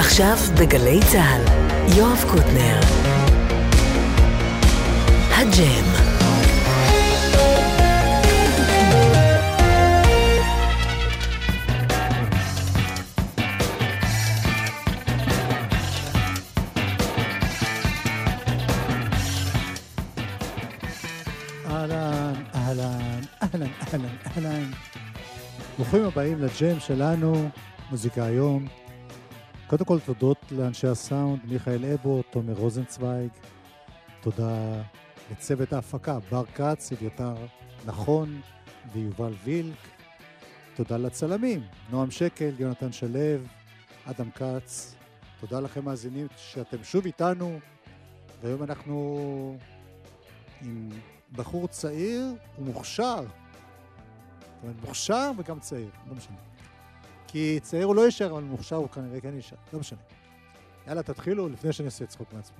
עכשיו בגלי צה"ל, יואב קוטנר. הג'ם. אהלן, אהלן. ברוכים הבאים לג'ם שלנו, מוזיקה היום. קודם כל תודות לאנשי הסאונד, מיכאל אבו, תומר רוזנצוויג. תודה לצוות ההפקה, בר כץ, אביתר נכון ויובל וילק. תודה לצלמים, נועם שקל, יונתן שלו, אדם כץ. תודה לכם מאזינים שאתם שוב איתנו, והיום אנחנו עם בחור צעיר ומוכשר. זאת אומרת, מוכשר וגם צעיר, לא משנה. כי צעיר הוא לא יישאר, אבל מוכשר הוא כנראה כן יישאר, לא משנה. יאללה, תתחילו לפני שאני אעשה צחוק מעצמי.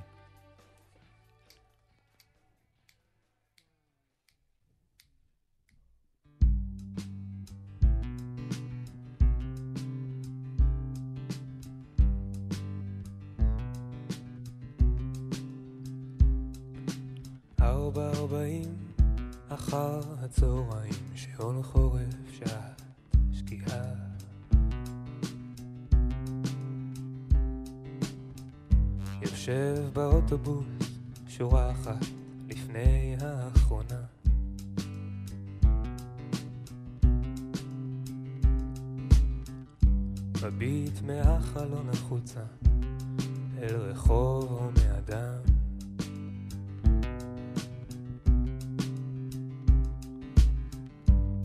מביט מהחלון החוצה אל רחוב הומי אדם.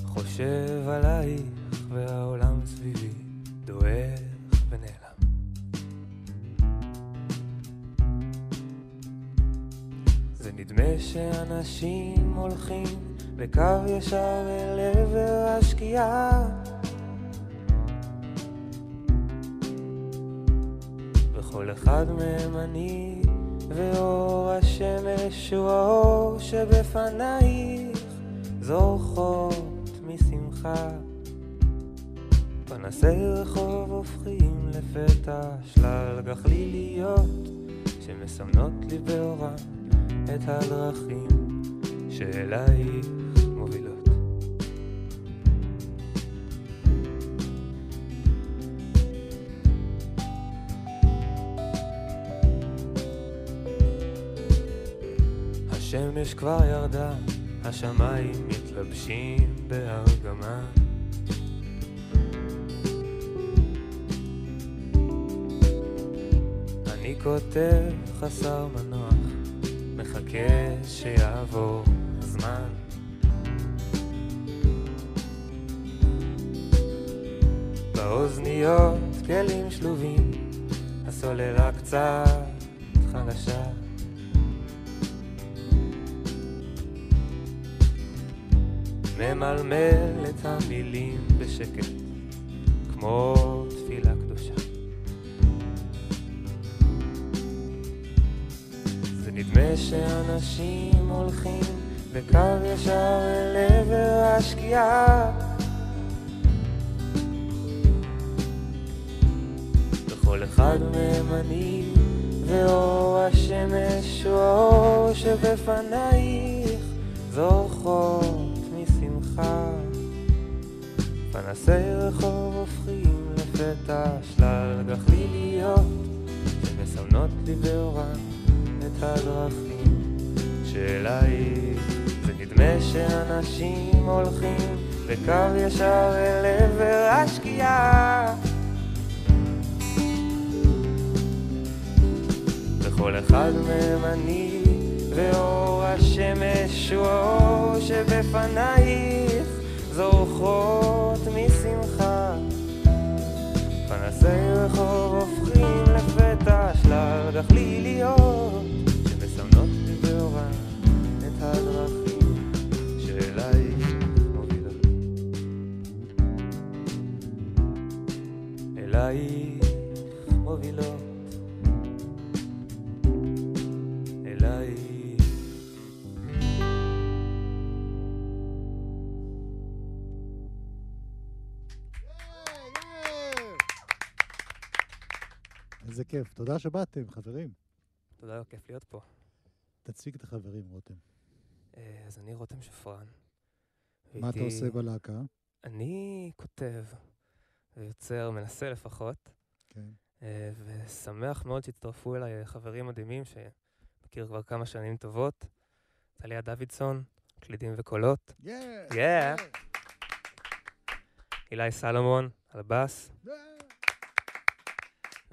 חושב עלייך והעולם סביבי דועך ונעלם. זה נדמה שאנשים הולכים בקו ישר אל עבר השקיעה. וכל אחד מהם אני, ואור השמש הוא האור שבפנייך זורחות משמחה. פנסי רחוב הופכים לפתע שלל גחליליות שמסמנות לי באורם את הדרכים שאלייך השמש כבר ירדה, השמיים מתלבשים בארגמן. אני כותב חסר מנוח, מחכה שיעבור הזמן. באוזניות כלים שלובים, הסוללה קצת חלשה. ממלמל את המילים בשקט, כמו תפילה קדושה. זה נדמה שאנשים הולכים בקו ישר אל עבר השקיעה. וכל אחד מהם אני, ואור השמש הוא האור שבפנייך זורחות פנסי רחוב הופכים לפתע שלל גחליליות שמסמנות לי באורן את הדרכים שאלייך. זה נדמה שאנשים הולכים בקו ישר אל עבר השקיעה. וכל אחד מהם אני, ואור השמש הוא האור שבפנייך זורחות משמחה. פנסי רחוב הופכים לפתע שלל גחליליות שמסמנות באורן את הדרכים שאלייך מובילות. אלייך כיף. תודה שבאתם, חברים. תודה, כיף להיות פה. תציג את החברים, רותם. אה, אז אני רותם שפרן. מה אתה עושה בלהקה? אני כותב ויוצר, מנסה לפחות, כן. אה, ושמח מאוד שהצטרפו אליי חברים מדהימים שמכיר כבר כמה שנים טובות. טליה דוידסון, קלידים וקולות, Yeah! Yeah. אילי סלומון על הבאס,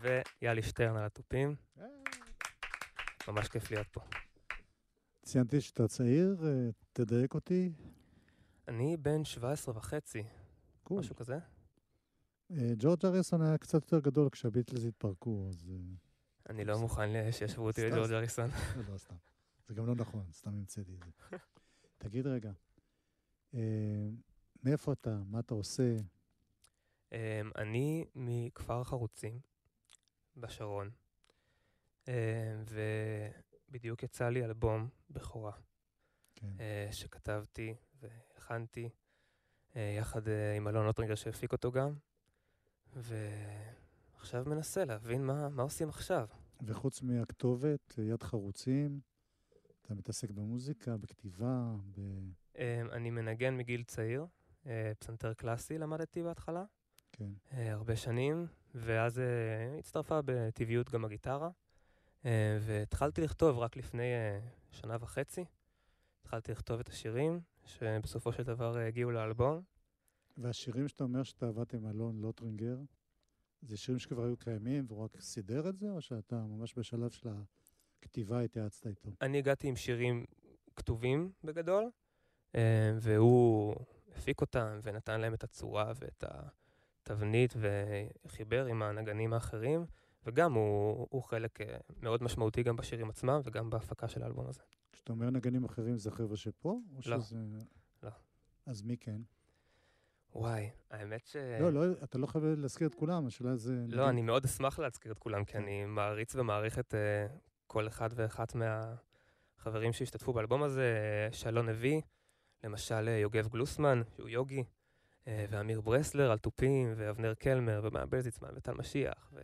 ויאלי שטרן על התופים. ממש כיף להיות פה. ציינתי שאתה צעיר, אה, תדייק אותי. אני בן 17 וחצי, קול. משהו כזה. אה, ג'ורג' אריסון היה קצת יותר גדול כשהביטלס התפרקו, אז... אה, אני לא מוכן שישוו אותי לג'ורג'. אריסון. לא, לא, סתם. זה גם לא נכון, סתם המצאתי את זה. תגיד רגע, אה, מאיפה אתה? מה אתה עושה? אמ, אני מכפר חרוצים בשרון, אמ, ובדיוק יצא לי אלבום בכורה כן. אה, שכתבתי והכנתי אה, יחד אה, עם אלון אוטרינגר שהפיק אותו גם, ועכשיו מנסה להבין מה, מה עושים עכשיו. וחוץ מהכתובת, יד חרוצים, אתה מתעסק במוזיקה, בכתיבה, ב... אני מנגן מגיל צעיר, אה, פסנתר קלאסי למדתי בהתחלה. כן. אה, הרבה שנים, ואז אה, הצטרפה בטבעיות גם הגיטרה, אה, והתחלתי לכתוב רק לפני שנה וחצי. התחלתי לכתוב את השירים, שבסופו של דבר הגיעו לאלבום. והשירים שאתה אומר שאתה עבדת עם אלון לוטרינגר, זה שירים שכבר היו קיימים והוא רק סידר את זה, או שאתה ממש בשלב של הכתיבה התייעצת איתו? אני הגעתי עם שירים כתובים בגדול, והוא הפיק אותם ונתן להם את הצורה ואת התבנית וחיבר עם הנגנים האחרים, וגם הוא, הוא חלק אה, מאוד משמעותי גם בשירים עצמם וגם בהפקה של האלבום הזה. כשאתה אומר נגנים אחרים, זה חבר'ה שפה? לא. שזה... לא. אז מי כן? וואי, האמת ש... לא, לא, אתה לא חייב להזכיר את כולם, השאלה זה... לא, אני מאוד אשמח להזכיר את כולם, כי. אני מעריץ ומעריך את אה, כל אחד ואחת מהחברים שהשתתפו באלבום הזה. אה, שלום נביא, למשל יוגב גלוסמן, שהוא יוגי, ואמיר ברסלר על תופים, ואבנר קלמר, ומאיה בלזיצמן, וטל משיח, ו-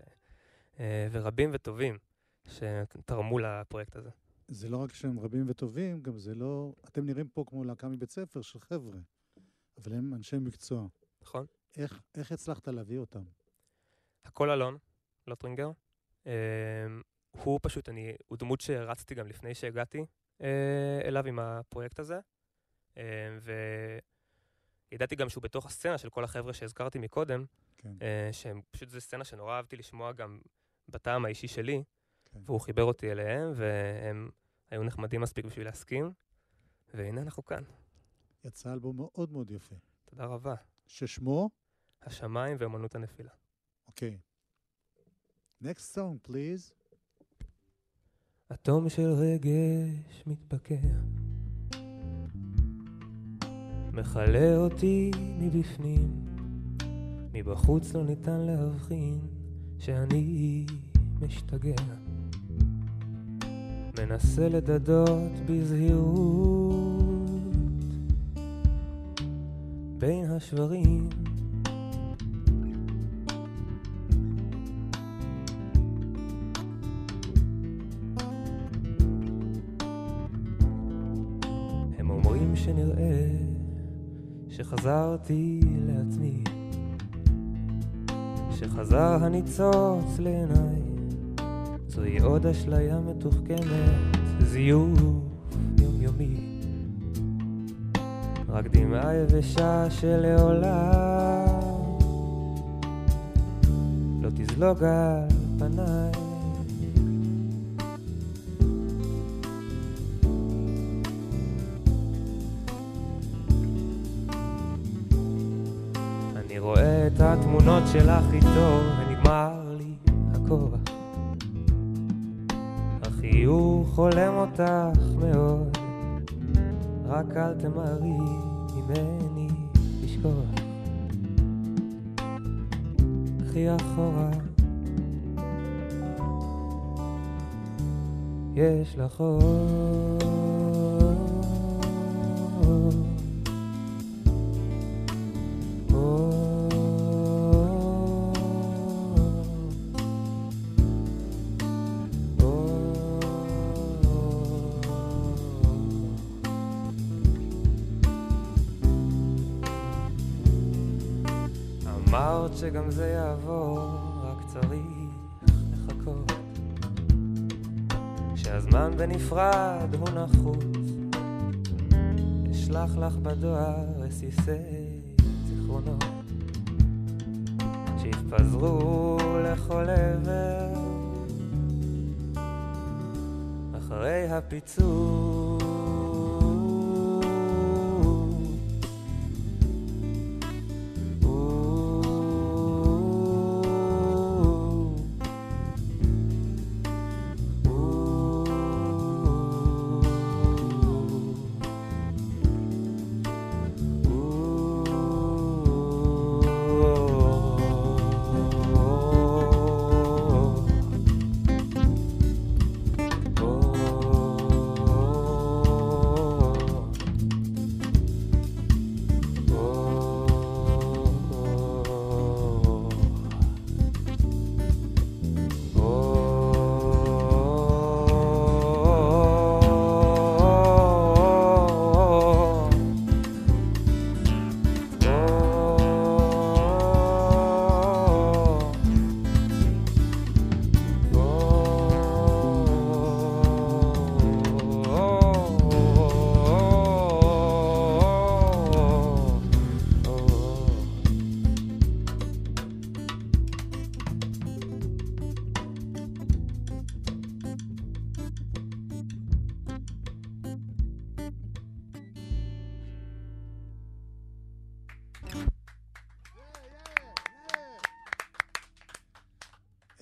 אה, ורבים וטובים שתרמו לפרויקט הזה. זה לא רק שהם רבים וטובים, גם זה לא... אתם נראים פה כמו להקה מבית ספר של חבר'ה, אבל הם אנשי מקצוע. נכון? איך, איך הצלחת להביא אותם? הכל אלון, לוטרינגר. אה, הוא פשוט, אני, הוא דמות שהערצתי גם לפני שהגעתי אה, אליו עם הפרויקט הזה. אה, וידעתי גם שהוא בתוך הסצנה של כל החבר'ה שהזכרתי מקודם, כן, אה, שהם פשוט זו סצנה שנורא אהבתי לשמוע גם בטעם האישי שלי, כן. והוא חיבר אותי אליהם, והם היו נחמדים מספיק בשביל להסכים, והנה אנחנו כאן. יצא אלבום מאוד מאוד יפה, תודה רבה. ששמו, השמיים ואמנות הנפילה. אוקיי. Next song, please. אטום של רגש מתבקע, מכלה אותי מבפנים, מבחוץ לא ניתן להבחין שאני משתגע. מנסה לדדות בזהירות בין השברים שחזרתי לעצמי, שחזר הניצוץ לעיניי, זוהי עוד אשליה מתוחכמת, זיוף יומיומי. רק דמעה יבשה שלעולם לא תזלוג על פניי. את התמונות שלך איתו, ונגמר לי הכוח. החיוך חולם אותך מאוד, רק אל תמהרי ממני לשכוח. קחי אחורה, יש לך. אור. אמרת שגם זה יעבור, רק צריך לחכות. כשהזמן בנפרד הוא נחוץ, אשלח לך בדואר רסיסי זיכרונות, שיתפזרו לכל עבר, אחרי הפיצול.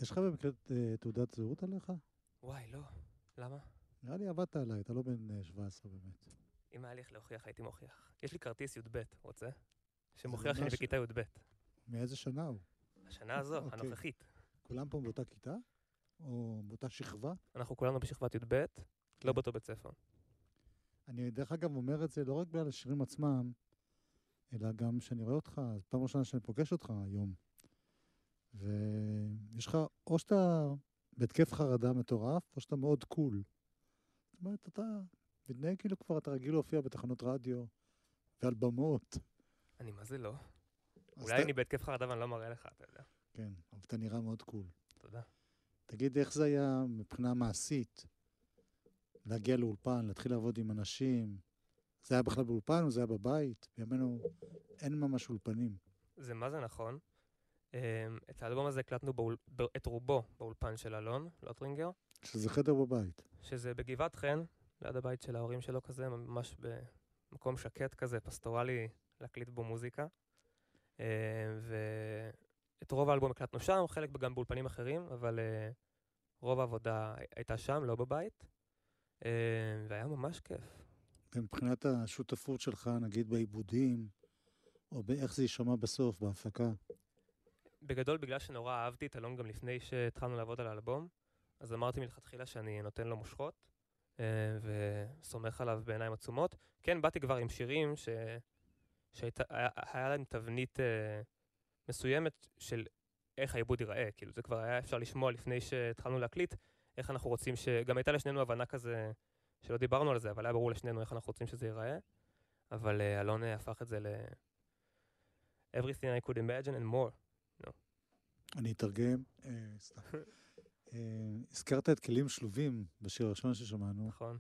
יש לך במקרה אה, תעודת זהות עליך? וואי, לא. למה? נראה לי עבדת עליי, אתה לא בן אה, 17 באמת. אם היה לי איך להוכיח, הייתי מוכיח. יש לי כרטיס י"ב, רוצה? שמוכיח שאני בכיתה י"ב. מאיזה שנה הוא? השנה הזו, אוקיי. הנוכחית. כולם פה באותה כיתה? או באותה שכבה? אנחנו כולנו בשכבת י"ב, לא באותו בית ספר. אני דרך אגב אומר את זה לא רק בגלל השירים עצמם, אלא גם שאני רואה אותך, פעם ראשונה שאני פוגש אותך היום. ויש לך, או שאתה בהתקף חרדה מטורף, או שאתה מאוד קול. זאת אומרת, אתה מתנהג כאילו כבר אתה רגיל להופיע בתחנות רדיו ועל במות. אני מה זה לא? אולי אתה- אני בהתקף חרדה ואני לא מראה לך, אתה יודע. כן, אבל אתה נראה מאוד קול. תודה. תגיד, איך זה היה מבחינה מעשית? להגיע לאולפן, להתחיל לעבוד עם אנשים? זה היה בכלל באולפן או זה היה בבית? בימינו אין ממש אולפנים. זה מה זה נכון. אמ, את האלבום הזה הקלטנו באול... את רובו באולפן של אלון, לוטרינגר, שזה חדר בבית. שזה בגבעת חן, ליד הבית של ההורים שלו כזה, ממש במקום שקט כזה, פסטורלי, להקליט בו מוזיקה. אמ, ואת רוב האלבום הקלטנו שם, חלק גם באולפנים אחרים, אבל אה, רוב העבודה הייתה שם, לא בבית. אמ, והיה ממש כיף. ומבחינת השותפות שלך, נגיד בעיבודים, או באיך זה יישמע בסוף, בהפקה. בגדול, בגלל שנורא אהבתי את אלון גם לפני שהתחלנו לעבוד על האלבום, אז אמרתי מלכתחילה שאני נותן לו מושכות, אה, וסומך עליו בעיניים עצומות. כן, באתי כבר עם שירים ש... שהיה להם תבנית אה, מסוימת של איך העיבוד ייראה. כאילו, זה כבר היה אפשר לשמוע לפני שהתחלנו להקליט, איך אנחנו רוצים ש... גם הייתה לשנינו הבנה כזה, שלא דיברנו על זה, אבל היה ברור לשנינו איך אנחנו רוצים שזה ייראה. אבל אה, אלון הפך את זה ל... Everything I could imagine and more. אני אתרגם. אה, סתם. אה, הזכרת את כלים שלובים בשיר הראשון ששמענו. נכון,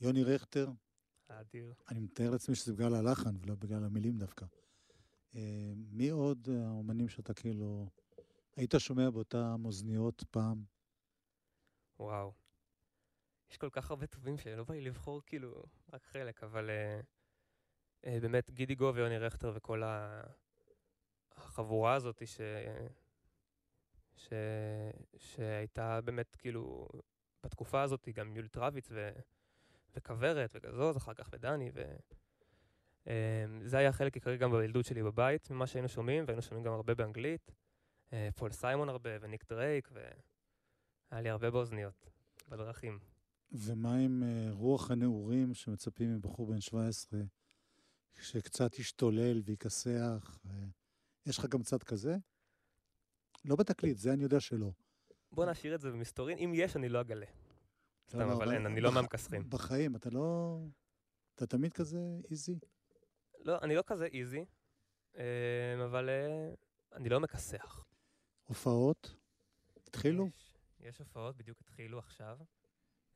יוני רכטר, האדיר. אני מתאר לעצמי שזה בגלל הלחן ולא בגלל המילים דווקא. אה, מי עוד האומנים שאתה כאילו... היית שומע באותם אוזניות פעם? וואו. יש כל כך הרבה טובים שלא בא לי לבחור כאילו רק חלק, אבל uh, uh, באמת גידי גו ויוני רכטר וכל ה... החבורה הזאת ש... ש... שהייתה באמת כאילו בתקופה הזאת גם יולי טרוויץ ו... וכוורת וגזוז אחר כך ודני ו... Um, זה היה חלק עיקרי גם בילדות שלי בבית, ממה שהיינו שומעים, והיינו שומעים גם הרבה באנגלית. אה, פול סיימון הרבה, וניק דרייק, והיה לי הרבה באוזניות, בדרכים. ומה עם אה, רוח הנעורים שמצפים מבחור בן 17, שקצת ישתולל ויכסח? אה, יש לך גם צד כזה? לא בתקליט, זה אני יודע שלא. בוא נשאיר את זה במסתורין, אם יש, אני לא אגלה. סתם, לא, אבל אין, אני לא מהמכסחים. בחיים, אתה לא... אתה תמיד כזה איזי? לא, אני לא כזה איזי, אה, אבל אה, אני לא מכסח. הופעות? התחילו? יש, יש הופעות, בדיוק התחילו עכשיו.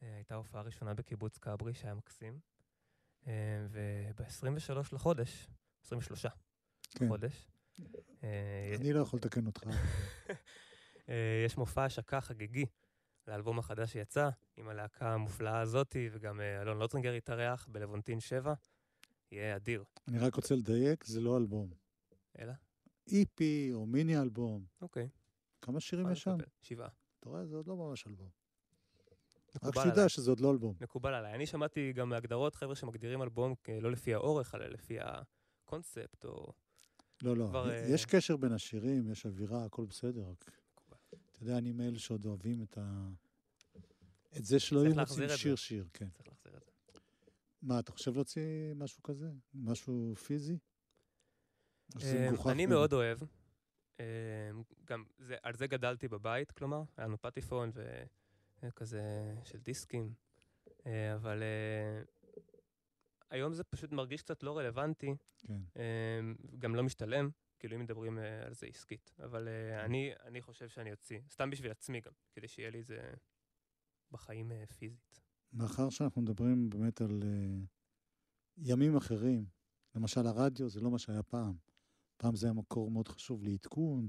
אה, הייתה הופעה ראשונה בקיבוץ כברי, שהיה מקסים. אה, וב-23 לחודש, 23 כן. לחודש, אני לא יכול לתקן אותך. אה, יש מופע השקה חגיגי לאלבום החדש שיצא, עם הלהקה המופלאה הזאתי, וגם אה, אלון לוטרינגר יתארח בלוונטין 7. יהיה אדיר. אני רק רוצה לדייק, זה לא אלבום. אלא? EP או מיני אלבום. אוקיי. כמה שירים יש שם? שבעה. אתה רואה, זה עוד לא ממש אלבום. רק שתדע. שזה עוד לא אלבום. מקובל עליי. אני שמעתי גם מהגדרות חבר'ה שמגדירים אלבום לא לפי האורך, אלא לפי הקונספט, או... לא, לא. כבר, אה, יש קשר בין השירים, יש אווירה, הכל בסדר. רק. אתה יודע, אני מאלה שעוד אוהבים את ה... את זה שלא היו מוצאים. שיר-שיר, כן. צריך להחזיר את זה. מה, אתה חושב להוציא משהו כזה? משהו פיזי? מגוחך אני? מאוד אוהב. אמ, גם זה, על זה גדלתי בבית, כלומר, היה לנו פטיפון וכזה של דיסקים, אה, אבל אה, היום זה פשוט מרגיש קצת לא רלוונטי, כן. אמ, גם לא משתלם, כאילו אם מדברים אה, על זה עסקית. אבל אה, אני, אני חושב שאני אוציא, סתם בשביל עצמי גם, כדי שיהיה לי זה בחיים אה, פיזית. מאחר שאנחנו מדברים באמת על uh, ימים אחרים, למשל הרדיו זה לא מה שהיה פעם. פעם זה היה מקור מאוד חשוב לעדכון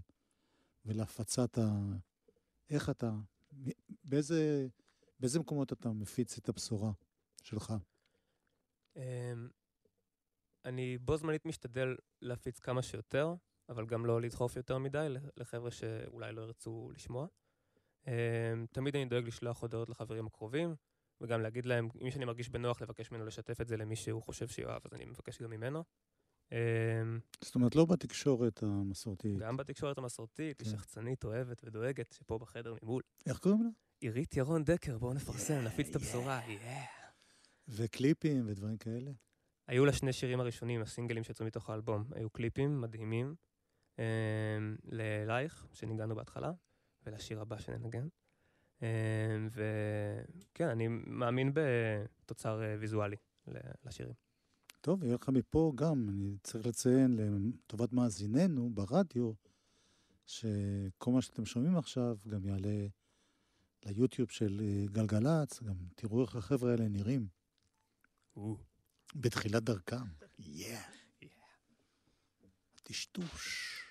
ולהפצת ה... איך אתה, באיזה, באיזה מקומות אתה מפיץ את הבשורה שלך? אמ, אני בו זמנית משתדל להפיץ כמה שיותר, אבל גם לא לדחוף יותר מדי לחבר'ה שאולי לא ירצו לשמוע. אמ, תמיד אני דואג לשלוח הודעות לחברים הקרובים, וגם להגיד להם, אם שאני מרגיש בנוח לבקש ממנו לשתף את זה למי שהוא חושב שיאהב, אז אני מבקש גם ממנו. אמ, זאת אומרת, לא בתקשורת המסורתית. גם בתקשורת המסורתית, היא כן. שחצנית, אוהבת ודואגת, שפה בחדר ממול. איך קוראים לה? עירית ירון דקר, בואו נפרסם, נפיץ את הבשורה, yeah. וקליפים ודברים כאלה. היו לה שני שירים הראשונים, הסינגלים שיצאו מתוך האלבום. היו קליפים מדהימים אמ, ל"לייך", שניגענו בהתחלה, ולשיר הבא שננגן. אמ, וכן, אני מאמין בתוצר אה, ויזואלי לשירים. טוב, יהיה לך מפה גם, אני צריך לציין לטובת מאזיננו ברדיו, שכל מה שאתם שומעים עכשיו גם יעלה ליוטיוב של אה, גלגלצ, גם תראו איך החבר'ה האלה נראים בתחילת דרכם. יאה. טשטוש.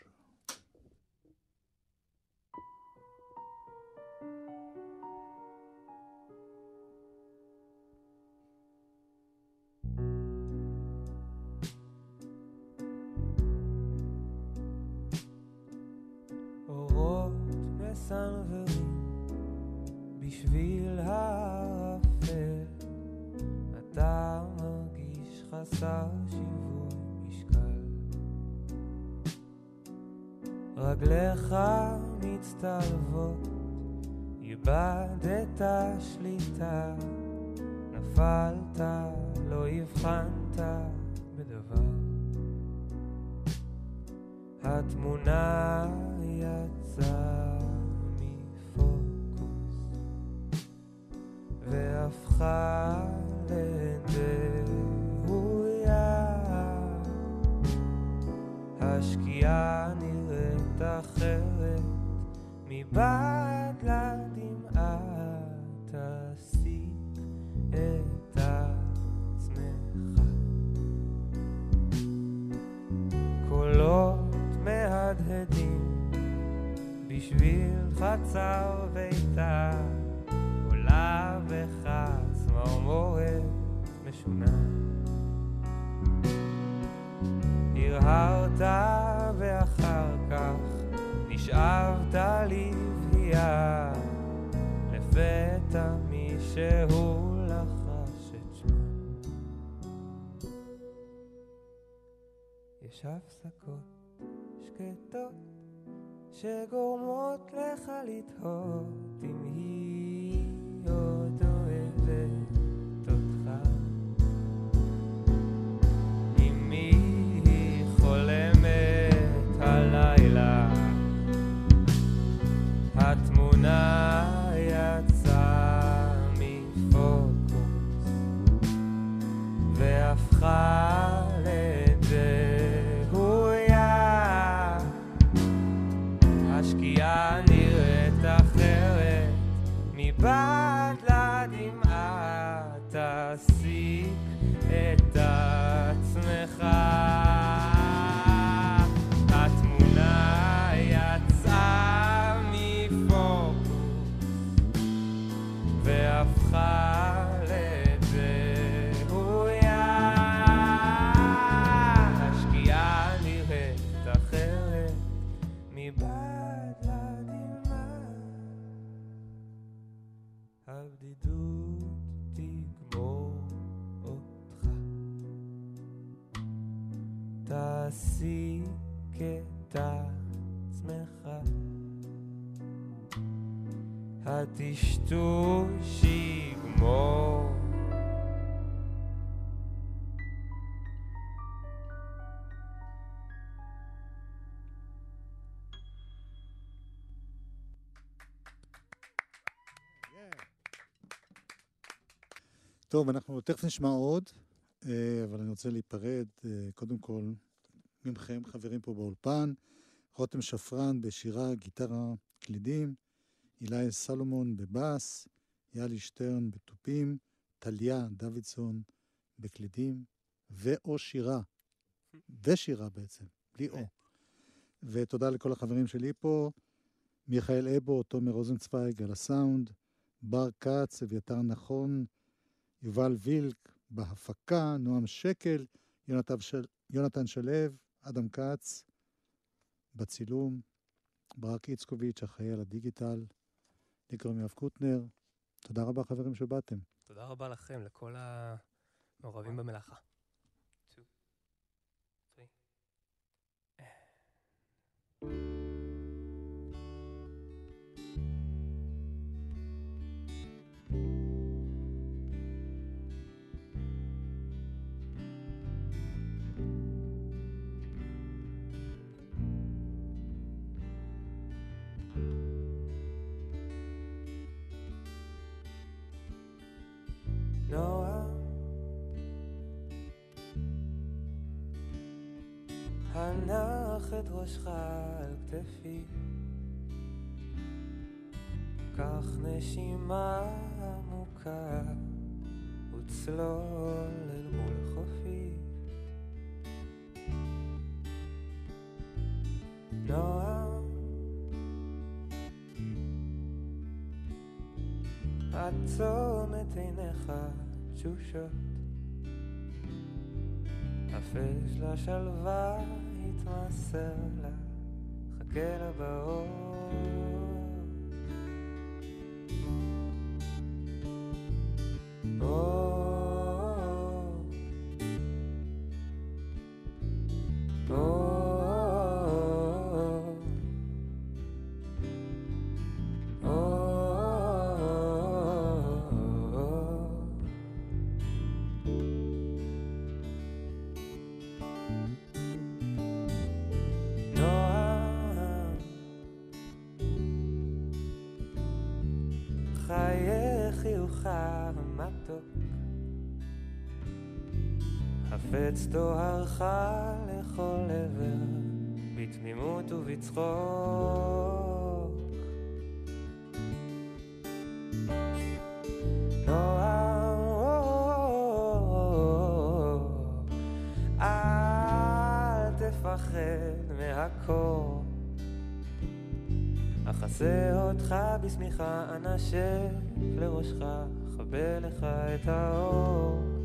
חסר שיווי משקל. רגליך מצטלבות איבדת שליטה. נפלת לא הבחנת בדבר. התמונה יצאה מפוקוס והפכה לדהויה. השקיעה נראית אחרת מבעד לדמעה. תסיק את עצמך. קולות מהדהדים בשביל חצר ביתה. עולה בך צמרמורת משונה שגורמות לך לתהות אם היא עוד אוהבת אותך. אם היא חולמת הלילה, התמונה יצאה מפוקוס והפכה מבעד הטשטוש יגמור טוב, אנחנו תכף נשמע עוד, אה, אבל אני רוצה להיפרד, אה, קודם כל, ממכם, חברים פה באולפן, רותם שפרן בשירה, גיטרה, קלידים, אילי סלומון בבאס, יאלי שטרן בתופים, טליה דוידסון בקלידים, ואו שירה, ושירה בעצם, בלי או. ותודה לכל החברים שלי פה, מיכאל אבו, תומר רוזנצוויג על הסאונד, בר כץ, אביתר נכון, יובל וילק בהפקה, נועם שקל, יונתן, של... יונתן שלו, אדם כץ בצילום, ברק איצקוביץ', אחראי על הדיגיטל, לי קוראים יואב קוטנר. תודה רבה חברים שבאתם. תודה רבה לכם, לכל המעורבים במלאכה. הנח את ראשך על כתפי, קח נשימה עמוקה וצלול אל מול חופי. נועה, עצום את עיניך תשושות, הפש לשלווה התמסר לה, חכה לה הפץ תוארך לכל עבר, בתמימות ובצחוק. אל תפחד מהקור. אחסה אותך בשמיכה, אנשף לראשך, כבה לך את האור.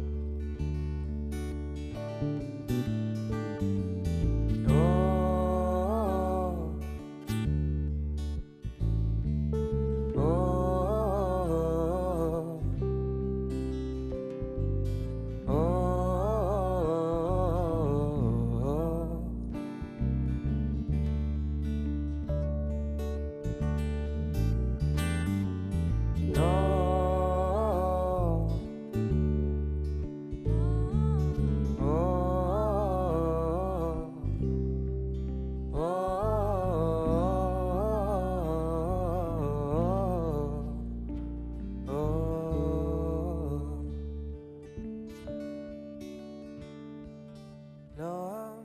נועם,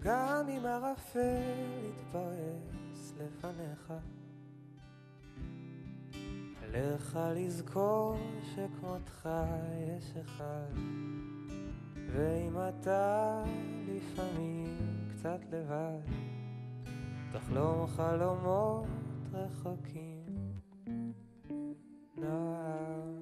גם אם ערפל יתפרס לפניך, לך לזכור שכמותך יש אחד, ואם אתה לפעמים קצת לבד, תחלום חלומות רחוקים, נער